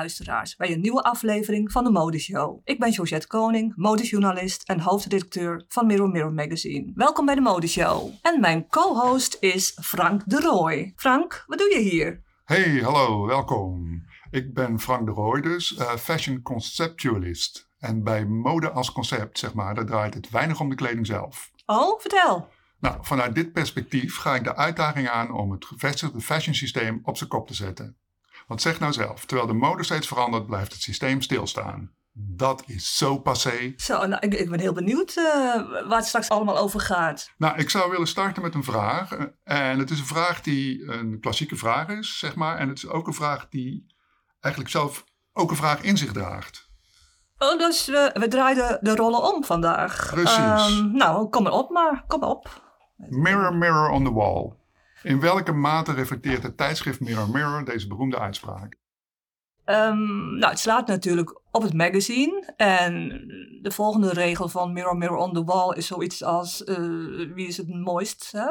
luisteraars bij een nieuwe aflevering van de Modeshow. Ik ben Josette Koning, modejournalist en hoofdredacteur van Mirror Mirror Magazine. Welkom bij de Modeshow. En mijn co-host is Frank de Rooij. Frank, wat doe je hier? Hey, hallo, welkom. Ik ben Frank de Rooij dus, uh, fashion conceptualist. En bij mode als concept, zeg maar, daar draait het weinig om de kleding zelf. Oh, vertel. Nou, vanuit dit perspectief ga ik de uitdaging aan om het gevestigde fashion systeem op zijn kop te zetten. Want zeg nou zelf, terwijl de mode steeds verandert, blijft het systeem stilstaan. Dat is zo passé. Zo, nou, ik, ik ben heel benieuwd uh, waar het straks allemaal over gaat. Nou, ik zou willen starten met een vraag. En het is een vraag die een klassieke vraag is, zeg maar. En het is ook een vraag die eigenlijk zelf ook een vraag in zich draagt. Oh, dus we, we draaien de rollen om vandaag. Precies. Um, nou, kom maar op maar, kom op. Mirror, mirror on the wall. In welke mate reflecteert het tijdschrift Mirror Mirror deze beroemde uitspraak? Um, nou, het slaat natuurlijk op het magazine. En de volgende regel van Mirror Mirror on the Wall is zoiets als: uh, wie is het mooist? Hè?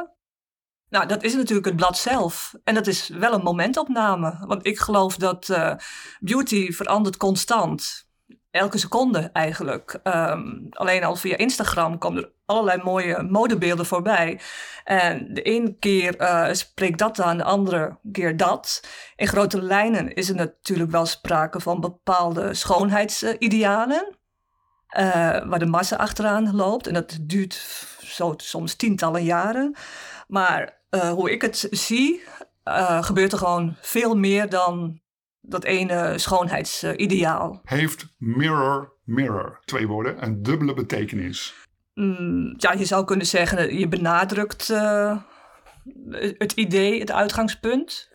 Nou, dat is natuurlijk het blad zelf. En dat is wel een momentopname. Want ik geloof dat uh, beauty verandert constant elke seconde eigenlijk. Um, alleen al via Instagram komen er allerlei mooie modebeelden voorbij. En de ene keer uh, spreekt dat aan, de andere keer dat. In grote lijnen is er natuurlijk wel sprake van bepaalde schoonheidsidealen. Uh, waar de massa achteraan loopt. En dat duurt zo soms tientallen jaren. Maar uh, hoe ik het zie, gebeurt er gewoon veel meer dan dat ene schoonheidsideaal. Heeft mirror, mirror, twee woorden, een dubbele betekenis? Mm, ja, je zou kunnen zeggen, je benadrukt uh, het idee, het uitgangspunt.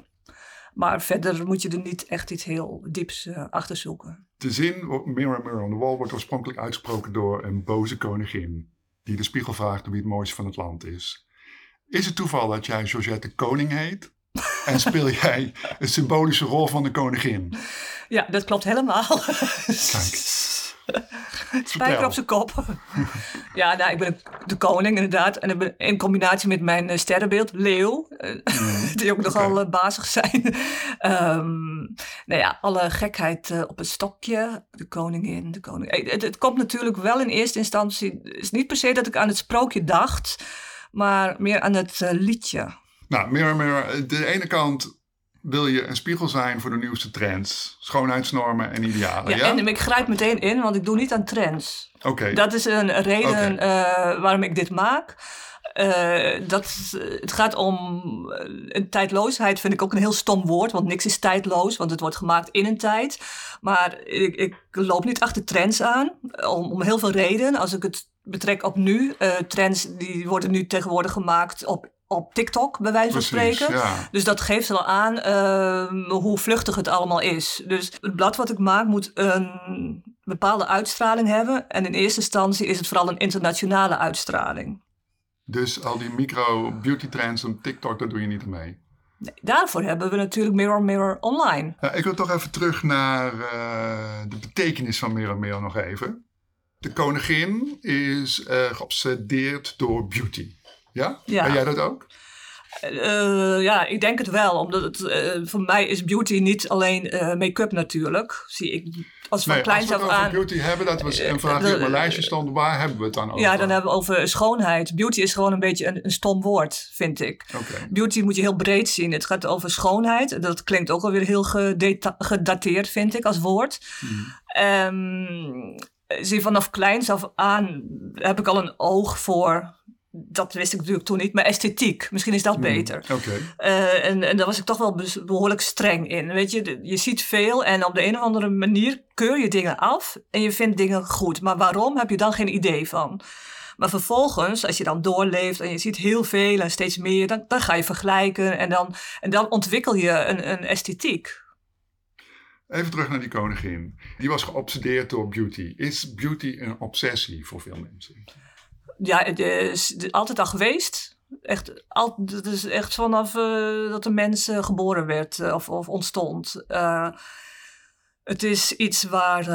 Maar verder moet je er niet echt iets heel dieps uh, achter zoeken. De zin Mirror, Mirror on the Wall wordt oorspronkelijk uitgesproken door een boze koningin. Die de spiegel vraagt wie het mooiste van het land is. Is het toeval dat jij Georgette Koning heet? En speel jij een symbolische rol van de koningin? Ja, dat klopt helemaal. Kijk. Spijker op zijn kop. ja, nou, ik ben de koning inderdaad. En ik ben in combinatie met mijn uh, sterrenbeeld, leeuw. Uh, mm. die ook nogal okay. uh, bazig zijn. um, nou ja, alle gekheid op het stokje. De koningin, de koning. Het, het, komt natuurlijk wel in eerste instantie... Het is niet per se dat ik aan het sprookje dacht... maar meer aan het liedje. Nou, Mirror Mirror, de ene kant wil je een spiegel zijn voor de nieuwste trends, schoonheidsnormen en idealen. Ja, ja? en ik grijp meteen in, want ik doe niet aan trends. Oké. Okay. Dat is een reden okay. uh, waarom ik dit maak. Uh, dat, het gaat om een tijdloosheid, vind ik ook een heel stom woord, want niks is tijdloos, want het wordt gemaakt in een tijd. Maar ik, ik loop niet achter trends aan, om, om heel veel redenen. Als ik het betrek op nu, uh, trends die worden nu tegenwoordig gemaakt op op TikTok, bij wijze van Precies, spreken. Ja. Dus dat geeft wel aan uh, hoe vluchtig het allemaal is. Dus het blad wat ik maak moet een bepaalde uitstraling hebben. En in eerste instantie is het vooral een internationale uitstraling. Dus al die micro-beauty trends op TikTok, daar doe je niet mee? Nee, daarvoor hebben we natuurlijk Mirror Mirror Online. Ja, ik wil toch even terug naar uh, de betekenis van Mirror Mirror nog even. De koningin is uh, geobsedeerd door beauty. Ja? ja? Ben jij dat ook? Uh, ja, ik denk het wel. Omdat het, uh, voor mij is beauty niet alleen uh, make-up natuurlijk. Zie ik als van nee, kleins als we af het aan. over beauty hebben, dat was een vraag die op mijn lijstje stond. Waar hebben we het dan over? Ja, dan hebben we over schoonheid. Beauty is gewoon een beetje een, een stom woord, vind ik. Okay. Beauty moet je heel breed zien. Het gaat over schoonheid. Dat klinkt ook alweer heel gedateerd, vind ik, als woord. Hmm. Um, zie vanaf kleins af aan heb ik al een oog voor dat wist ik natuurlijk toen niet, maar esthetiek. Misschien is dat beter. Mm, okay. uh, en, en daar was ik toch wel behoorlijk streng in. Weet je, je ziet veel en op de een of andere manier keur je dingen af en je vindt dingen goed. Maar waarom heb je dan geen idee van? Maar vervolgens, als je dan doorleeft en je ziet heel veel en steeds meer, dan, dan ga je vergelijken en dan, en dan ontwikkel je een, een esthetiek. Even terug naar die koningin. Die was geobsedeerd door beauty. Is beauty een obsessie voor veel mensen? Ja, het is altijd al geweest. Echt, al, is echt vanaf uh, dat de mens uh, geboren werd uh, of, of, ontstond. het is iets waar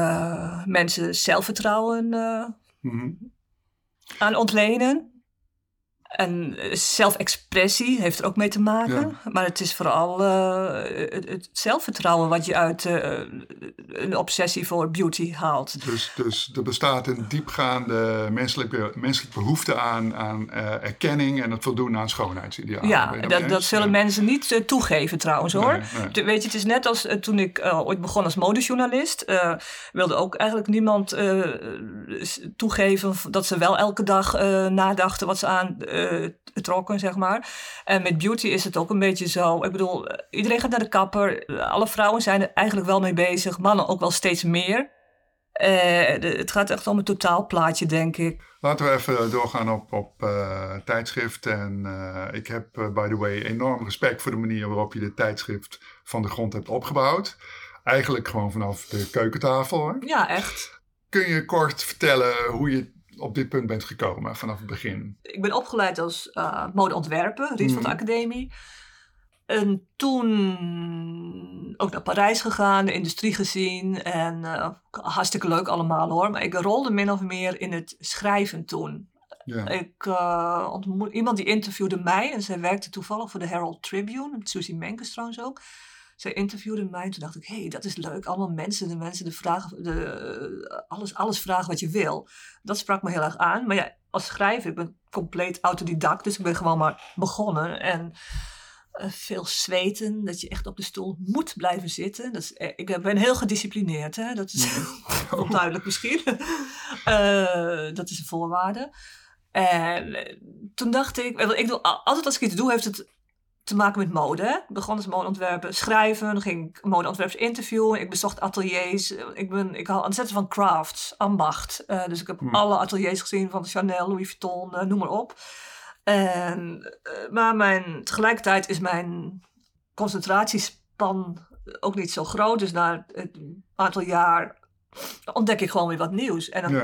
mensen zelfvertrouwen mm -hmm. aan ontlenen. En zelfexpressie heeft er ook mee te maken. Maar het is vooral uh, het, zelfvertrouwen wat je uit uh, een obsessie voor beauty haalt. Dus, dus er bestaat een diepgaande menselijke, menselijke behoefte aan, aan uh, erkenning en het voldoen aan schoonheidsidealen. Ja, dat, dat zullen mensen niet toegeven trouwens hoor. Nee, nee. Weet je, het is net als toen ik ooit begon als modejournalist. wilde ook eigenlijk niemand toegeven dat ze wel elke dag nadachten wat ze aan trokken, zeg maar. En met beauty is het ook een beetje zo. Ik bedoel, iedereen gaat naar de kapper. Alle vrouwen zijn er eigenlijk wel mee bezig. Mannen ook wel steeds meer. Uh, het gaat echt om een totaalplaatje, denk ik. Laten we even doorgaan op, op uh, tijdschrift. En uh, ik heb, by the way, enorm respect voor de manier waarop je dit tijdschrift van de grond hebt opgebouwd. Eigenlijk gewoon vanaf de keukentafel. Hè? Ja, echt. Kun je kort vertellen hoe je op dit punt bent gekomen vanaf het begin? Ik ben opgeleid als uh, modeontwerper, Rietveld mm. Academie. En toen ook naar Parijs gegaan, de industrie gezien. En uh, hartstikke leuk allemaal hoor. Maar ik rolde min of meer in het schrijven toen. Ja. Ik uh, ontmoet iemand die interviewde mij. En zij werkte toevallig voor de Herald Tribune. Susie Menkes trouwens ook zij interviewde mij en toen dacht ik, hé, hey, dat is leuk. Allemaal mensen, de mensen, de vragen, de, alles, alles vragen wat je wil. Dat sprak me heel erg aan. Maar ja, als schrijver, ik ben compleet autodidact, dus ik ben gewoon maar begonnen. En uh, veel zweten, dat je echt op de stoel moet blijven zitten. Dat is, eh, ik ben heel gedisciplineerd, hè? dat is onduidelijk misschien. uh, dat is een voorwaarde. En toen dacht ik, ik doe, altijd als ik iets doe, heeft het te maken met mode. Ik begon als modeontwerper schrijven, dan ging ik modeontwerpers interviewen, ik bezocht ateliers. Ik, ben, ik hou ontzettend van crafts, ambacht. Uh, dus ik heb hmm. alle ateliers gezien van Chanel, Louis Vuitton, uh, noem maar op. En, uh, maar mijn, tegelijkertijd is mijn concentratiespan ook niet zo groot. Dus na een aantal jaar ontdek ik gewoon weer wat nieuws. En dan,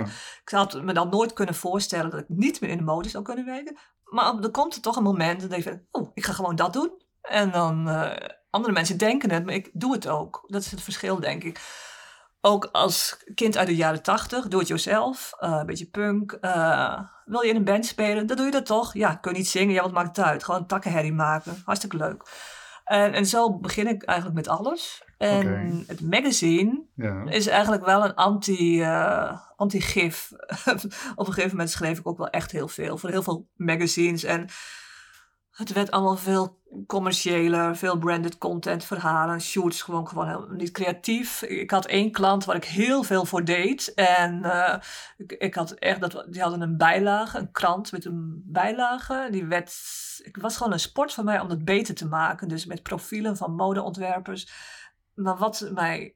ik had me dan nooit kunnen voorstellen dat ik niet meer in de mode zou kunnen werken. Maar dan komt er toch een moment dat je denkt, oh, ik ga gewoon dat doen. En dan, uh, andere mensen denken het, maar ik doe het ook. Dat is het verschil, denk ik. Ook als kind uit de jaren tachtig, doe het jezelf, uh, een beetje punk. Uh, wil je in een band spelen, dan doe je dat toch. Ja, kun je niet zingen, ja, wat maakt het uit? Gewoon takkenherrie maken, hartstikke leuk. En, en zo begin ik eigenlijk met alles. En het magazine ja. is eigenlijk wel een anti, uh, anti-gif. Op een gegeven moment schreef ik ook wel echt heel veel. Voor heel veel magazines. En het werd allemaal veel commerciëler, veel branded content, verhalen, shoots, gewoon, gewoon heel, niet creatief. Ik had één klant waar ik heel veel voor deed. En uh, ik, ik, had echt, dat, die hadden een bijlage, een krant met een bijlage. Die werd, ik was gewoon een sport voor mij om dat beter te maken. Dus met profielen van modeontwerpers. Maar wat mij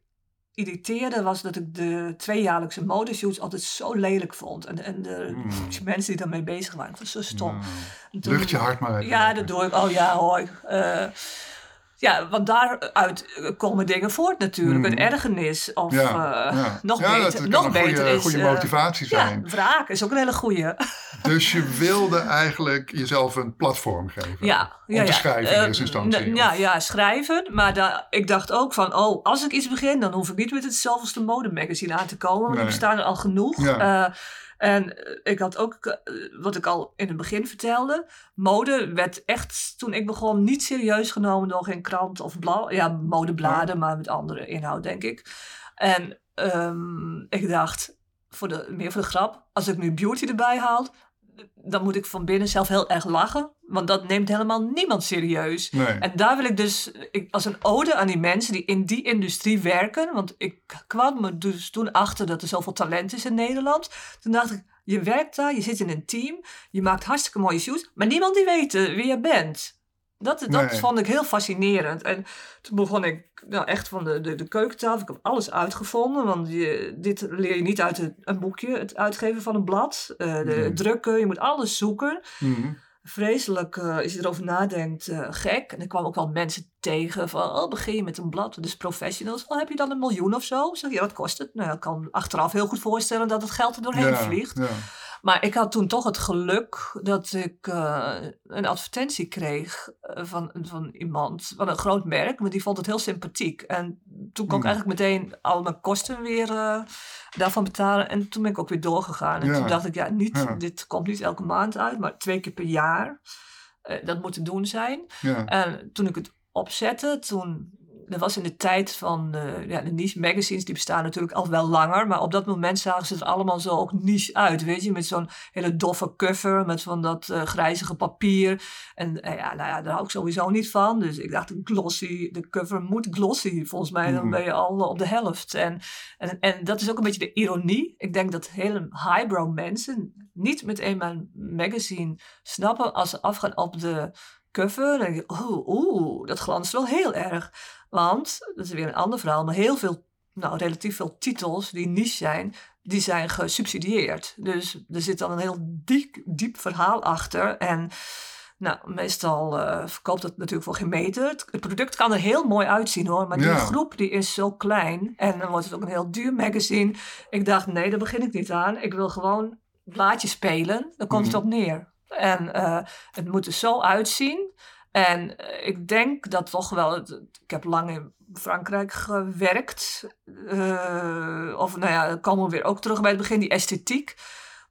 irriteerde was dat ik de tweejaarlijkse modeshoots altijd zo lelijk vond. En, en de mm. mensen die daarmee bezig waren, ik vond zo stom. Mm. Lucht je hart maar Ja, dat doe ik. Oh ja, hoi. Uh, ja, want daaruit komen dingen voort natuurlijk. Een mm. ergernis of ja, uh, nog ja, beter, dat nog een beter goede, is... goede eh, motivatie zijn. Ja, wraak is ook een hele goede. Dus je wilde eigenlijk jezelf een platform geven? Ja. Om te schrijven in eerste instantie? Ja, ja, schrijven. Maar da ik dacht ook van, oh, als ik iets begin... dan hoef ik niet met het zoveelste modemagazine aan te komen. Want nee. er bestaan er al genoeg. Ja. En eh, ik had ook, eh, wat ik al in het begin vertelde, mode werd echt, toen ik begon, niet serieus genomen door geen krant of blad. Ja, modebladen, maar met andere inhoud, denk ik. En um, ik dacht, voor de, meer voor de grap, als ik nu beauty erbij haal, dan moet ik van binnen zelf heel erg lachen. Want dat neemt helemaal niemand serieus. En daar wil ik dus, ik, als een ode aan die mensen die in die industrie werken. Want ik kwam me dus toen achter dat er zoveel talent is in Nederland. Toen dacht ik, je werkt daar, je zit in een team, je maakt hartstikke mooie shoes. Maar niemand die weet wie je bent. Dat, dat Nee. vond ik heel fascinerend. En toen begon ik nou, echt van de, de, de keukentafel. Ik heb alles uitgevonden. Want je, dit leer je niet uit het- een boekje. Het uitgeven van een blad. eh, de drukken. Je moet alles zoeken. Mhm. Vreselijk, eh, als je erover nadenkt, eh, gek. En ik kwam ook wel mensen tegen van... Oh, begin je met een blad. Dus professionals. Oh, heb je dan een miljoen of zo? Zeg, ja, wat kost het? Nou, ik kan achteraf heel goed voorstellen dat het geld er doorheen Ja, vliegt. ja. Maar ik had toen toch het geluk dat ik eh, een advertentie kreeg eh, van, van iemand, van een groot merk, maar die vond het heel sympathiek. En toen kon ik Hmm. eigenlijk meteen al mijn kosten weer eh, daarvan betalen. En toen ben ik ook weer doorgegaan. En Ja. toen dacht ik, ja, niet, Ja. dit komt niet elke maand uit, maar twee keer per jaar. Dat moet te doen zijn. ja. En toen ik het opzette, toen... Dat was in de tijd van eh, ja, de niche magazines, die bestaan natuurlijk al wel langer. Maar op dat moment zagen ze er allemaal zo ook niche uit, weet je. Met zo'n hele doffe cover, met van dat eh, grijzige papier. En eh, ja, nou ja, daar hou ik sowieso niet van. Dus ik dacht, glossy, de cover moet glossy. Volgens mij dan Mhm. ben je al op de helft. En, en, en dat is ook een beetje de ironie. Ik denk dat hele highbrow mensen niet meteen mijn magazine snappen als ze afgaan op de cover. Dan denk je, oh, oeh, dat glanst wel heel erg. Want, dat is weer een ander verhaal, maar heel veel, nou relatief veel titels die niche zijn, die zijn gesubsidieerd. Dus er zit dan een heel diep, diep verhaal achter. En nou, meestal eh, verkoopt het natuurlijk voor geen meter. Het, het product kan er heel mooi uitzien hoor, maar die groep die is zo klein. En dan wordt het ook een heel duur magazine. Ik dacht, nee, daar begin ik niet aan. Ik wil gewoon blaadjes spelen. Daar komt het Mhm. op neer. En eh, het moet er zo uitzien. En eh, ik denk dat toch wel. ik heb lang in Frankrijk gewerkt. Eh, of nou ja, dan komen we weer ook terug bij het begin. Die esthetiek.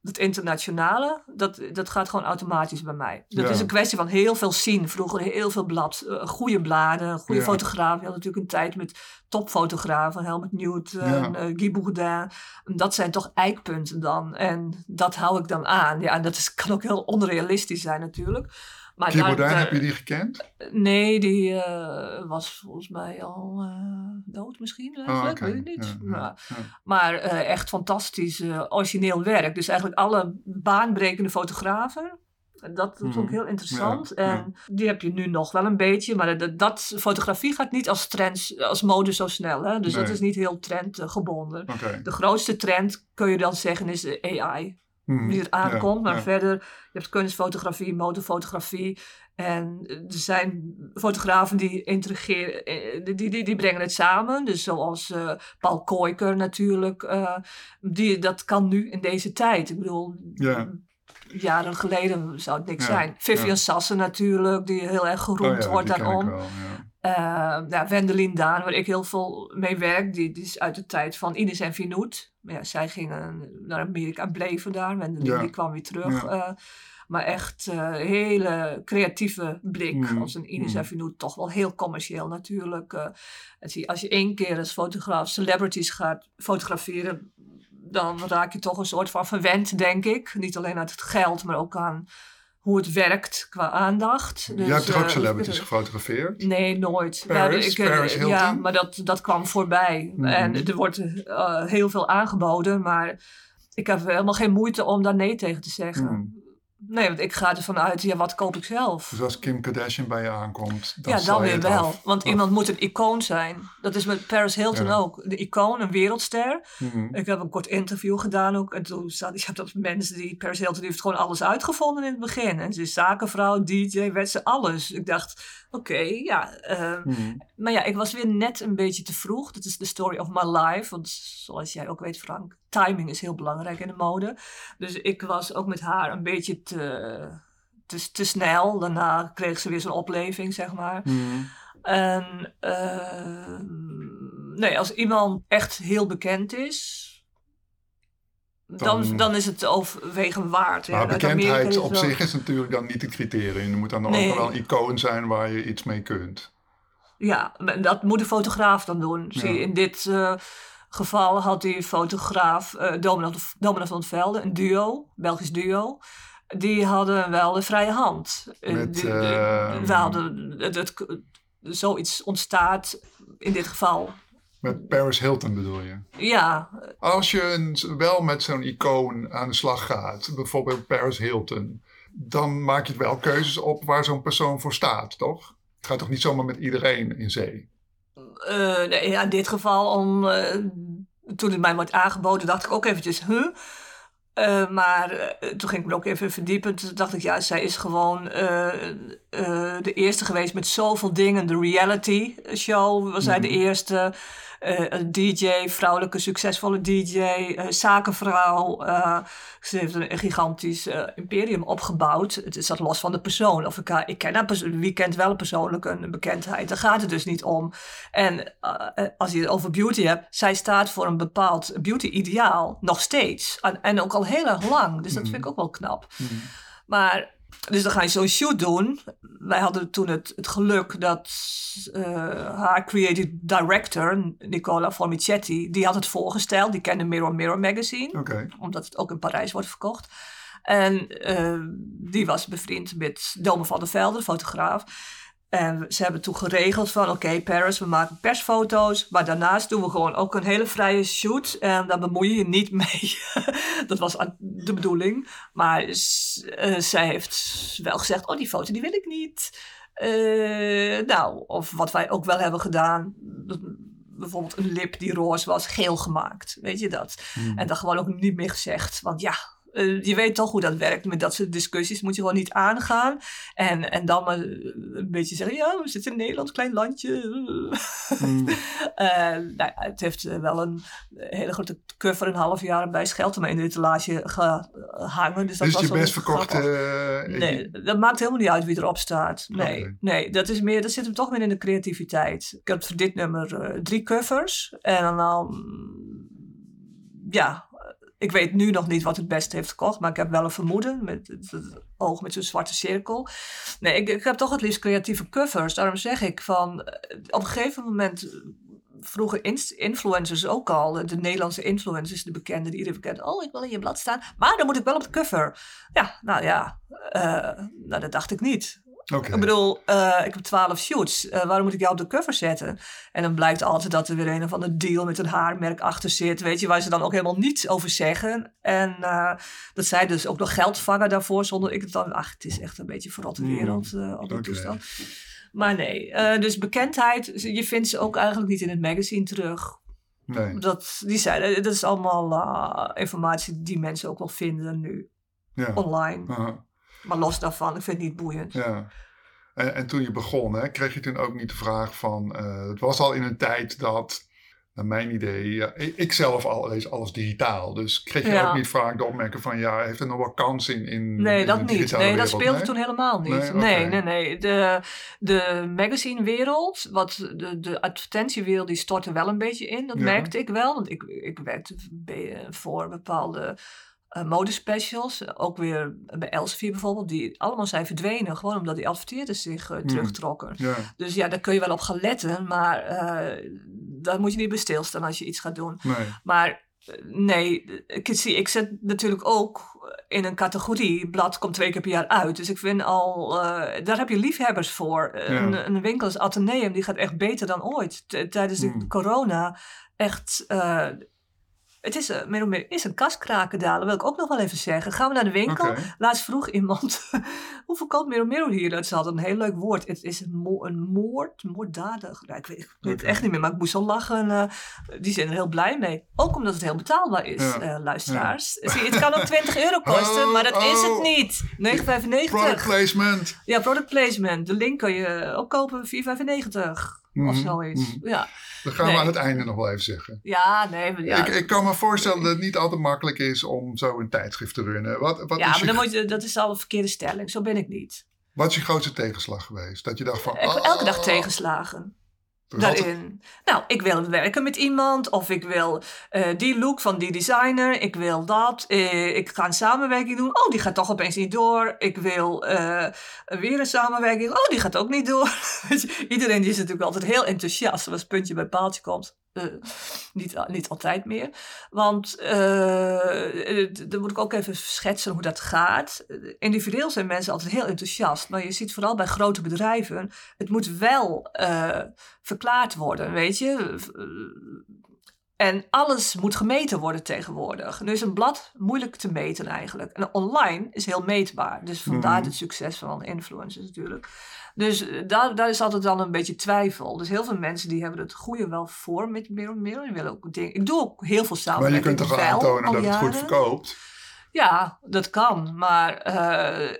Het internationale, dat, dat gaat gewoon automatisch bij mij. Dat Ja. is een kwestie van heel veel zien. Vroeger heel veel blad, eh, goede bladen, goede Ja. fotografen. Je had natuurlijk een tijd met topfotografen. Helmut Newton, Ja. eh, Guy Bourdin. Dat zijn toch eikpunten dan. En dat hou ik dan aan. Ja, en dat is, kan ook heel onrealistisch zijn natuurlijk. Maar daar- heb je die gekend? Nee, die eh, was volgens mij al eh, dood misschien. Eigenlijk, Oh, weet ik niet. Ja, ja, Maar, ja. maar eh, echt fantastisch origineel werk. Dus eigenlijk alle baanbrekende fotografen. En Dat vond ik Mhm. heel interessant. En die heb je nu nog wel een beetje. Maar dat, dat fotografie gaat niet als trend, als mode zo snel. Hè? Dus dat is niet heel trendgebonden. De grootste trend, kun je dan zeggen, is de AI. Die er aankomt. Maar verder, je hebt kunstfotografie, modefotografie. En er zijn fotografen die intrigeren, eh, die, die, die brengen het samen. Dus zoals eh, Paul Koiker natuurlijk. eh, die, dat kan nu in deze tijd. Ik bedoel, Ja. jaren geleden zou het niks Ja, zijn. Vivian ja. Sassen natuurlijk, die heel erg Oh geroemd wordt daarom. wel. Eh, ja, Wendelin Daan, waar ik heel veel mee werk, die, die is uit de tijd van Ines en Vinoet. Maar ja, zij gingen naar Amerika en bleven daar. Ja. die kwam weer terug. Ja. eh, maar echt eh hele creatieve blik. Mhm. Als een Ines en Vinoet, toch wel heel commercieel natuurlijk. eh. En als je één keer als fotograaf celebrities gaat fotograferen, dan raak je toch een soort van verwend, denk ik. Niet alleen uit het geld, maar ook aan hoe het werkt qua aandacht. Dus, hebt ook eh, celebrities gefotografeerd? Nee, nooit. Paris? Ja, ik, eh, Paris Hilton? Ja, maar dat, dat kwam voorbij. Mhm. En er wordt eh, heel veel aangeboden, maar ik heb helemaal geen moeite om daar nee tegen te zeggen. Mhm. Nee, want ik ga ervan uit, ja, wat koop ik zelf? Dus als Kim Kardashian bij je aankomt, dan ja, dan weer wel. af. Want iemand moet een icoon zijn. Dat is met Paris Hilton Ja. ook. De icoon, een wereldster. Mhm. Ik heb een kort interview gedaan ook. En toen zat ik, dat mensen die Paris Hilton die heeft gewoon alles uitgevonden in het begin. En ze is zakenvrouw, DJ, werd ze alles. Ik dacht, oké, ja. eh, Mhm. maar ja, ik was weer net een beetje te vroeg. Dat is de story of my life. Want zoals jij ook weet, Frank, timing is heel belangrijk in de mode. Dus ik was ook met haar een beetje te, te, te snel. Daarna kreeg ze weer zo'n opleving, zeg maar. Mhm. En eh, nee, als iemand echt heel bekend is. Dan, Dan- is het overwegen waard. Maar bekendheid op wel- zich is natuurlijk dan niet het criterium. Er moet dan Nee. ook wel een icoon zijn waar je iets mee kunt. Ja, dat moet de fotograaf dan doen. Zie, in dit eh, geval had die fotograaf uh, Dominant, Dominant van het Velde, een duo, Belgisch duo. Die hadden wel de vrije hand. Met, die- die- ehm, we hadden, het, het- zoiets ontstaat in dit geval. Met Paris Hilton bedoel je? Ja, Als je een- wel met zo'n icoon aan de slag gaat, bijvoorbeeld Paris Hilton, dan maak je wel keuzes op waar zo'n persoon voor staat, toch? Het gaat toch niet zomaar met iedereen in zee? Uh, nee, in dit geval, om, uh, toen het mij wordt aangeboden, dacht ik ook eventjes, huh? Uh, maar toen ging ik me ook even verdiepen. Toen dacht ik, ja, zij is gewoon de eerste geweest met zoveel dingen. De reality show was zij de mhm. eerste. Uh, een DJ, vrouwelijke succesvolle DJ, uh, zakenvrouw. Uh, ze heeft een, gigantisch imperium opgebouwd. Het is dat los van de persoon. Of ik, ik ken haar wie kent wel persoonlijk een bekendheid. Daar gaat het dus niet om. En als je het over beauty hebt, zij staat voor een bepaald beauty-ideaal. Nog steeds. En, en, ook al heel erg lang. Dus dat vind ik mhm. ook wel knap. Mhm. Maar dus dan ga je zo'n shoot doen. Wij hadden toen het, het geluk dat uh, haar creative director, Nicola Formicetti, die had het voorgesteld. Die kende Mirror Mirror magazine. Omdat het ook in Parijs wordt verkocht. En uh, die was bevriend met Dome van der Velde, de fotograaf. En ze hebben toen geregeld van, oké Paris, we maken persfoto's. Maar daarnaast doen we gewoon ook een hele vrije shoot. En daar bemoei je je niet mee. dat was de bedoeling. Maar uh, zij heeft wel gezegd, oh die foto die wil ik niet. Uh, nou, of wat wij ook wel hebben gedaan. Bijvoorbeeld een lip die roze was, geel gemaakt. Weet je dat? Hmm. En dan gewoon ook niet meer gezegd. Want ja, uh, je weet toch hoe dat werkt. Met dat soort discussies moet je gewoon niet aangaan. En, en dan maar een beetje zeggen: ja, we zitten in Nederland, klein landje. Mm. uh, nou, het heeft eh, wel een hele grote cover een half jaar bij Scheltema in de etalage gehangen. Dus, dat dus was je best verkocht? nee, dat maakt helemaal niet uit wie erop staat. Nee, nee dat, is meer, dat zit hem toch meer in de creativiteit. Ik heb voor dit nummer drie covers. En dan, ja, ik weet nu nog niet wat het beste heeft gekocht, maar ik heb wel een vermoeden met het, oog met zo'n zwarte cirkel. Nee, ik, ik, heb toch het liefst creatieve covers. Daarom zeg ik van eh, op een gegeven moment eh, vroegen influencers ook al, de Nederlandse influencers, de bekende die iedereen kent. Oh, ik wil in je blad staan, maar dan moet ik wel op de cover. Ja, nou ja, uh, nou dat dacht ik niet. Ik bedoel, uh, ik heb twaalf shoots. Uh, waarom moet ik jou op de cover zetten? En dan blijkt altijd dat er weer een of ander deal met een haarmerk achter zit. Weet je, waar ze dan ook helemaal niets over zeggen. En uh, dat zij dus ook nog geld vangen daarvoor zonder ik het dan... Ach, het is echt een beetje verrotte hmm. wereld op de toestand. Maar nee, dus bekendheid, je vindt ze ook eigenlijk niet in het magazine terug. Nee. Dat, die zeiden, dat is allemaal informatie die mensen ook wel vinden nu. Ja. Online. Maar los daarvan, ik vind het niet boeiend. Ja. En, en toen je begon, hè, kreeg je toen ook niet de vraag van... Uh, het was al in een tijd dat, naar mijn idee... Ja, ik zelf al lees alles digitaal. Dus kreeg je ook niet vaak de opmerking van... Ja, heeft er nog wel kans in, in Nee, dat niet. Nee, dat speelde toen helemaal niet. Nee, nee, nee, De, de magazinewereld, wat de, de advertentiewereld, die stortte wel een beetje in. Dat merkte ik wel. Want ik, ik werkte voor bepaalde modespecials. Ook weer bij Elsevier bijvoorbeeld. Die allemaal zijn verdwenen. Gewoon omdat die adverteerders zich uh, terugtrokken. Dus ja, daar kun je wel op gaan letten. Maar daar moet je niet bij stilstaan als je iets gaat doen. Nee. Maar nee, ik, zie, ik zit natuurlijk ook in een categorie. Blad komt twee keer per jaar uit. Dus ik vind al, daar heb je liefhebbers voor. Een, een, winkel als Atheneum, die gaat echt beter dan ooit. tijdens de hmm. corona echt het is, uh, meer of meer is een kastkrakendalen, wil ik ook nog wel even zeggen. Gaan we naar de winkel. Laatst vroeg iemand, hoe verkoopt Mero hier? Dat is altijd een heel leuk woord. Het is een, mo een moord, moorddadig. Nou, ik weet, ik weet het echt niet meer, maar ik moest al lachen. Uh, die zijn er heel blij mee. Ook omdat het heel betaalbaar is, ja. uh, luisteraars. Ja. Zie, het kan ook 20 euro kosten, oh, maar dat is het oh. niet. 9,95. Product placement. Ja, product placement. De link kan je ook kopen, 4,95. Mm Of mhm, zoiets. Mm Ja. Dat gaan we aan het einde nog wel even zeggen. Ja, nee. Ja. Ik, ik, kan me voorstellen dat het niet altijd makkelijk is om zo een tijdschrift te runnen. Wat, wat ja, maar dan moet je, dat is al een verkeerde stelling. Zo ben ik niet. Wat is je grootste tegenslag geweest? Dat je dacht van... Elke dag tegenslagen daarin. Nou, ik wil werken met iemand of ik wil uh, die look van die designer, ik wil dat, uh, ik ga een samenwerking doen. Oh, die gaat toch opeens niet door. Ik wil uh, weer een samenwerking. Oh, die gaat ook niet door. Iedereen is natuurlijk altijd heel enthousiast als het puntje bij paaltje komt. Uh, niet, niet altijd meer. Want uh, dan moet ik ook even schetsen hoe dat gaat. Individueel zijn mensen altijd heel enthousiast. Maar je ziet vooral bij grote bedrijven, het moet wel verklaard worden, weet je. En alles moet gemeten worden tegenwoordig. Nu is een blad moeilijk te meten eigenlijk. En online is heel meetbaar. Dus vandaar Mhm. het succes van influencers natuurlijk. Dus eh, daar, daar is altijd dan een beetje twijfel. Dus heel veel mensen die hebben het goede wel voor met Mirror Mirror. Die willen ook dingen. Ik doe ook heel veel Maar je samenwerking. kunt toch aantonen dat het goed verkoopt? Ja, dat kan. Maar eh,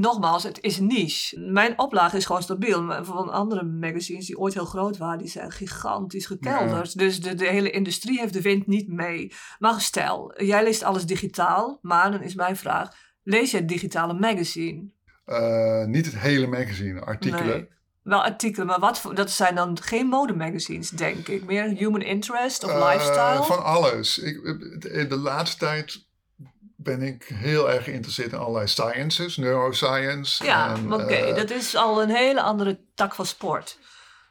nogmaals, het is niche. Mijn oplage is gewoon stabiel. Maar van andere magazines die ooit heel groot waren, die zijn gigantisch gekelderd. Dus de, de hele industrie heeft de wind niet mee. Maar stel, jij leest alles digitaal. Maar dan is mijn vraag, lees je het digitale magazine? Eh, niet het hele magazine, artikelen. Nee. Wel artikelen, maar wat voor, dat zijn dan geen modemagazines, denk ik. Meer human interest of Eh, lifestyle? Van alles. Ik, in de laatste tijd ben ik heel erg geïnteresseerd in allerlei sciences, neuroscience. ja, oké. eh, dat is al een hele andere tak van sport.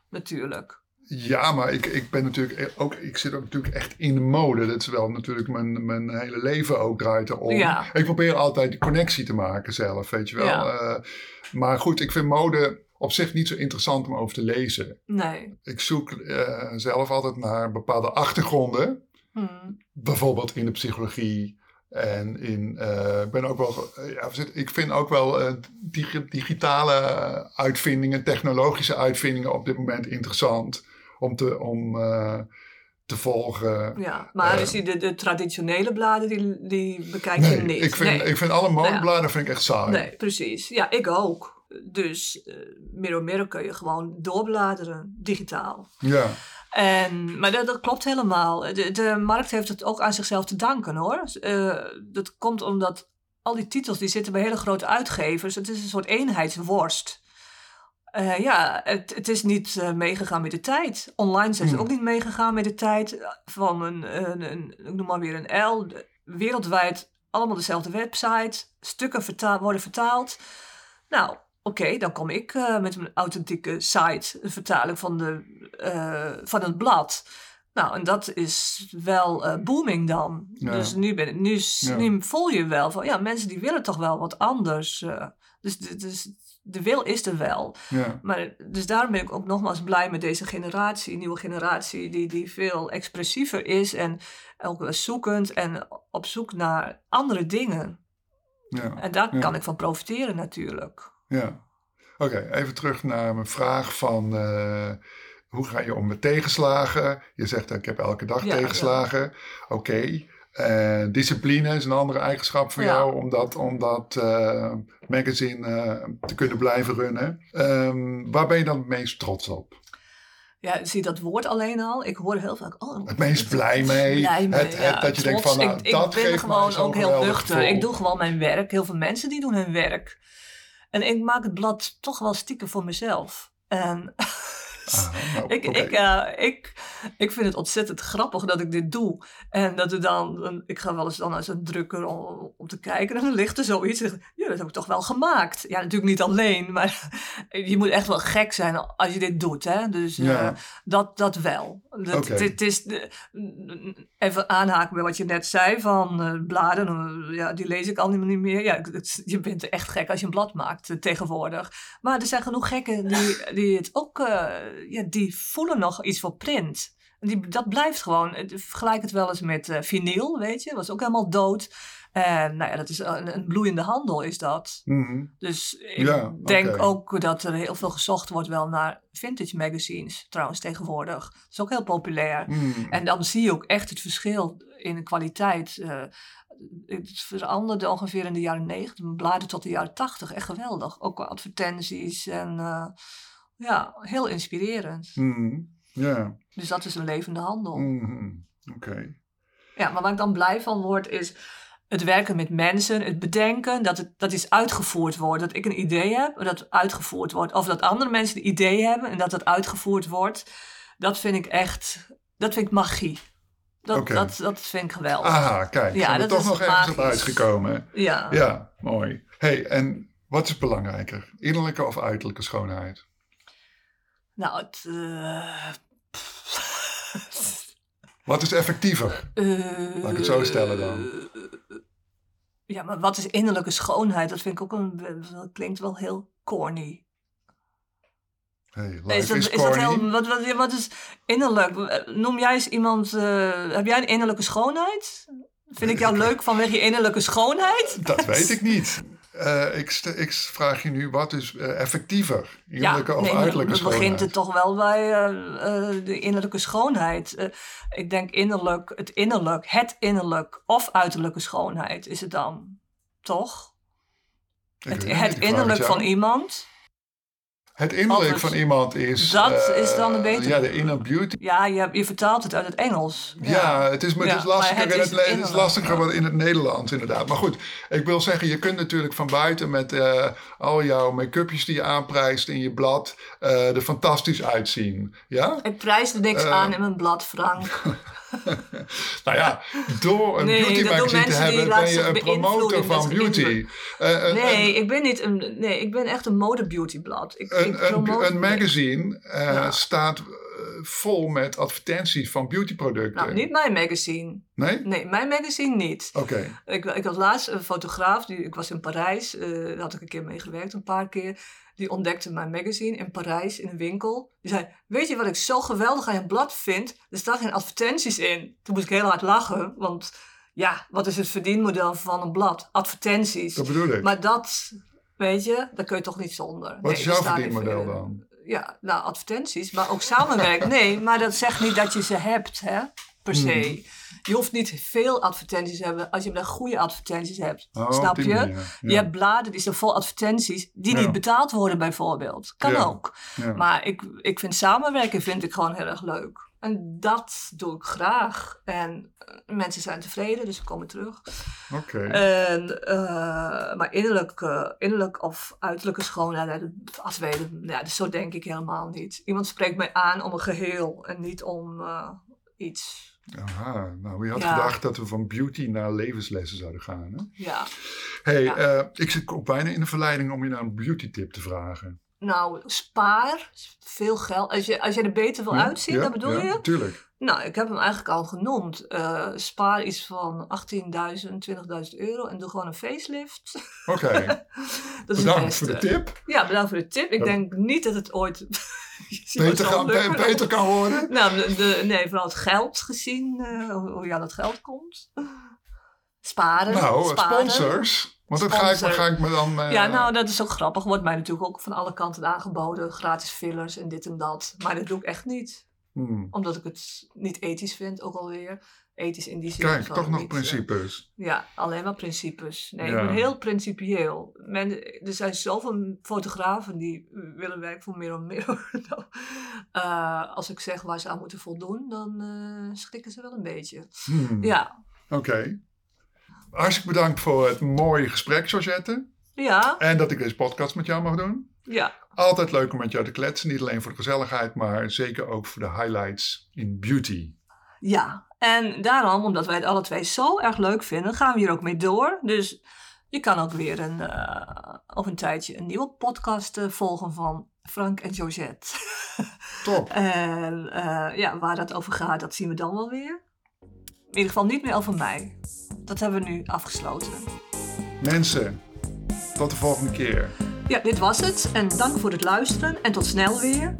Natuurlijk. Ja, maar ik, ik ben natuurlijk ook, ik zit ook natuurlijk echt in de mode. Dat is wel natuurlijk mijn, mijn hele leven ook draait erom. Ja. Ik probeer altijd de connectie te maken zelf, weet je wel. Ja. Eh, maar goed, ik vind mode op zich niet zo interessant om over te lezen. Nee. Ik zoek eh, zelf altijd naar bepaalde achtergronden. Hmm. bijvoorbeeld in de psychologie en in, eh, ik ben ook wel, eh, ja, ik vind ook wel eh, digi- digitale uitvindingen, technologische uitvindingen op dit moment interessant om te, om, te volgen. Ja, maar dus die, de, de traditionele bladen, die, die bekijk je Nee, niet. ik vind, nee. ik vind alle modebladen vind ik echt saai. nee, precies. Ja, ik ook. Dus meer of meer kun je gewoon doorbladeren, digitaal. Ja, En, maar dat, dat klopt helemaal. De, de markt heeft het ook aan zichzelf te danken hoor. Eh, dat komt omdat al die titels die zitten bij hele grote uitgevers. Het is een soort eenheidsworst. Eh, ja, het, het is niet eh, meegegaan met de tijd. Online zijn ze Hmm. ook niet meegegaan met de tijd. Van een, een, een ik noem maar weer een L. Wereldwijd allemaal dezelfde website. Stukken worden vertaald. Nou, oké, dan kom ik eh, met mijn authentieke site, een vertaling van, de, eh, van het blad. Nou, en dat is wel eh, booming dan. Ja. Dus nu, ben, nu, Ja. nu voel je wel van, ja, mensen die willen toch wel wat anders. dus, de- dus de wil is er wel. ja, Maar, dus daarom ben ik ook nogmaals blij met deze generatie, nieuwe generatie, die, die veel expressiever is en ook wel zoekend en op zoek naar andere dingen. ja. En daar kan ik van profiteren natuurlijk. Ja. Oké, even terug naar mijn vraag van eh, hoe ga je om met tegenslagen? Je zegt ik heb elke dag Ja, tegenslagen. Oké. Eh, discipline is een andere eigenschap voor Ja. jou om dat, om dat eh, magazine te kunnen blijven runnen. Ehm, waar ben je dan het meest trots op? Ja, zie dat woord alleen al? Ik hoor heel vaak. Oh, Het meest blij mee? Blij mee, Het- het ja, dat je denkt van, nou, ik, dat ik geeft ben mij gewoon ook heel nuchter. Ik doe gewoon mijn werk. Heel veel mensen die doen hun werk. En ik maak het blad toch wel stiekem voor mezelf. En Ah, nou, ik, ik, eh, ik, ik vind het ontzettend grappig dat ik dit doe. En dat er dan, ik ga wel eens dan naar zo'n drukker om, om te kijken. En dan ligt er zoiets. Ja, dat heb ik toch wel gemaakt. Ja, natuurlijk niet alleen. Maar je moet echt wel gek zijn als je dit doet. Hè? Dus eh, dat, dat wel. Dat, dit is even aanhaken bij wat je net zei van eh, bladen. ja, die lees ik al niet meer. Ja, het- je bent echt gek als je een blad maakt tegenwoordig. Maar er zijn genoeg gekken die, die het ook, ja, die voelen nog iets voor print. Die, dat blijft gewoon. Vergelijk het wel eens met eh vinyl, weet je. was ook helemaal dood. En nou ja, dat is een, een bloeiende handel is dat. Mhm. Dus ik Ja, denk ook dat er heel veel gezocht wordt wel naar vintage magazines trouwens tegenwoordig. Dat is ook heel populair. Mhm. En dan zie je ook echt het verschil in de kwaliteit. eh, het veranderde ongeveer in de jaren negentig, bladen tot de jaren tachtig. Echt geweldig. Ook qua advertenties en eh, ja, heel inspirerend. Mhm. Ja. Dus dat is een levende handel. Mhm. Oké. Ja, maar waar ik dan blij van word is het werken met mensen, het bedenken dat het dat iets uitgevoerd wordt. Dat ik een idee heb en dat het uitgevoerd wordt. Of dat andere mensen een idee hebben en dat het uitgevoerd wordt. Dat vind ik echt, dat vind ik magie. Dat, dat, dat vind ik geweldig. Aha, kijk. Ja, zijn we dat toch is nog ergens op uitgekomen. Ja. Ja, mooi. hey, en wat is belangrijker? Innerlijke of uiterlijke schoonheid? Nou, het... eh, Wat is effectiever? eh, Laat ik het zo stellen dan. Ja, maar wat is innerlijke schoonheid? Dat vind ik ook een... Dat klinkt wel heel corny. Hey, Nee, is dat, is is dat corny. heel, wat, wat, wat is innerlijk? Noem jij eens iemand, eh, heb jij een innerlijke schoonheid? Vind ik jou leuk vanwege je innerlijke schoonheid? Dat weet ik niet. Eh, ik, ik vraag je nu, wat is eh, effectiever? Innerlijke of nee, uiterlijke dan schoonheid? begint het toch wel bij eh, de innerlijke schoonheid. Ik denk innerlijk, het innerlijk, het innerlijk of uiterlijke schoonheid is het dan. Toch? Ik Het, het innerlijk van iemand. Het innerlijk van iemand is... Dat eh, is dan een betere- Ja, de inner beauty. Ja, je, je vertaalt het uit het Engels. Ja, het is, maar het is lastiger, het in het, is lastiger wat in het Nederlands inderdaad. Maar goed, ik wil zeggen, je kunt natuurlijk van buiten met eh, al jouw make-upjes die je aanprijst in je blad eh, er fantastisch uitzien. Ja? Ik prijs er niks Eh. aan in mijn blad, Frank. Nou ja, door een Nee, beauty dat doen magazine te hebben ben je een promotor van beauty. Eh, een- Nee, ik ben niet een. Nee, ik ben echt een mode-beautyblad. Ik, ik Een, een, een magazine eh, Ja. staat eh, vol met advertenties van beautyproducten. Nou, niet mijn magazine. Nee? Nee, mijn magazine niet. Oké. Ik, ik had laatst een fotograaf, die, ik was in Parijs, eh, daar had ik een keer mee gewerkt, een paar keer. Die ontdekte mijn magazine in Parijs in een winkel. Die zei: Weet je wat ik zo geweldig aan je blad vind? Er staan geen advertenties in. Toen moest ik heel hard lachen, want ja, wat is het verdienmodel van een blad? Advertenties. Dat bedoel ik. Maar dat, weet je, daar kun je toch niet zonder. Wat Nee, is jouw verdienmodel dan? Ja, nou, advertenties, maar ook samenwerken. Nee, maar dat zegt niet dat je ze hebt, hè, per se. Hmm. Je hoeft niet veel advertenties te hebben als je maar goede advertenties hebt. Oh, snap je? Je hebt bladen die zijn vol advertenties die niet betaald worden bijvoorbeeld. Kan ook. Maar ik, ik vind samenwerken vind ik gewoon heel erg leuk. En dat doe ik graag. En eh, mensen zijn tevreden, dus ze komen terug. Oké. En, eh, maar innerlijk, eh, innerlijk of uiterlijke schoonheid, als weten, ja, dus zo denk ik helemaal niet. Iemand spreekt mij aan om een geheel en niet om iets. Aha, nou, wie had Ja. gedacht dat we van beauty naar levenslessen zouden gaan? Hè? Ja. hey, Ja. eh, ik zit ook bijna in de verleiding om je naar een beauty tip te vragen. Nou, spaar veel geld. Als je, als je er beter wil Ja? uitzien, dat bedoel ja, je? Tuurlijk. Nou, ik heb hem eigenlijk al genoemd. Eh, spaar iets van 18.000, 20.000 euro en doe gewoon een facelift. Oké, het bedankt voor de tip. Ja, bedankt voor de tip. Ik denk niet dat het ooit Je Beter, be- beter kan worden. Nou, de, de- nee, vooral het geld gezien, eh, hoe, je aan het geld komt. Sparen. Nou, eh, sparen. sponsors. Want dat ga ik, ga ik me dan... eh, Ja, nou, dat is ook grappig. Wordt mij natuurlijk ook van alle kanten aangeboden. Gratis fillers en dit en dat. Maar dat doe ik echt niet. hmm. Omdat ik het niet ethisch vind, ook alweer. Ethisch in die zin. Kijk, toch nog niet, eh, principes. ja, alleen maar principes. Nee, Ja. ik ben heel principieel. Men, er zijn zoveel fotografen die willen werken voor Mirror Mirror. Nou, eh, als ik zeg waar ze aan moeten voldoen, dan eh, schrikken ze wel een beetje. Hmm. Ja, Oké. Hartstikke bedankt voor het mooie gesprek, Georgette. ja, En dat ik deze podcast met jou mag doen. ja. Altijd leuk om met jou te kletsen. Niet alleen voor de gezelligheid, maar zeker ook voor de highlights in beauty. Ja, en daarom, omdat wij het alle twee zo erg leuk vinden, gaan we hier ook mee door. Dus je kan ook weer een, eh, over een tijdje een nieuwe podcast eh, volgen van Frank en Georgette. Top. en eh, ja, waar dat over gaat, dat zien we dan wel weer. In ieder geval niet meer over mij. Dat hebben we nu afgesloten. Mensen, tot de volgende keer. Ja, dit was het. En dank voor het luisteren. En tot snel weer.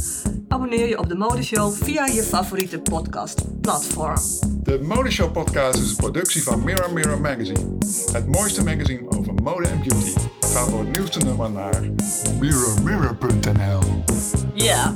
Abonneer je op de Modeshow via je favoriete podcastplatform. De Modeshow podcast is een productie van Mirror Mirror Magazine. Het mooiste magazine over mode en beauty. Ga voor het nieuwste nummer naar mirrormirror.nl Ja.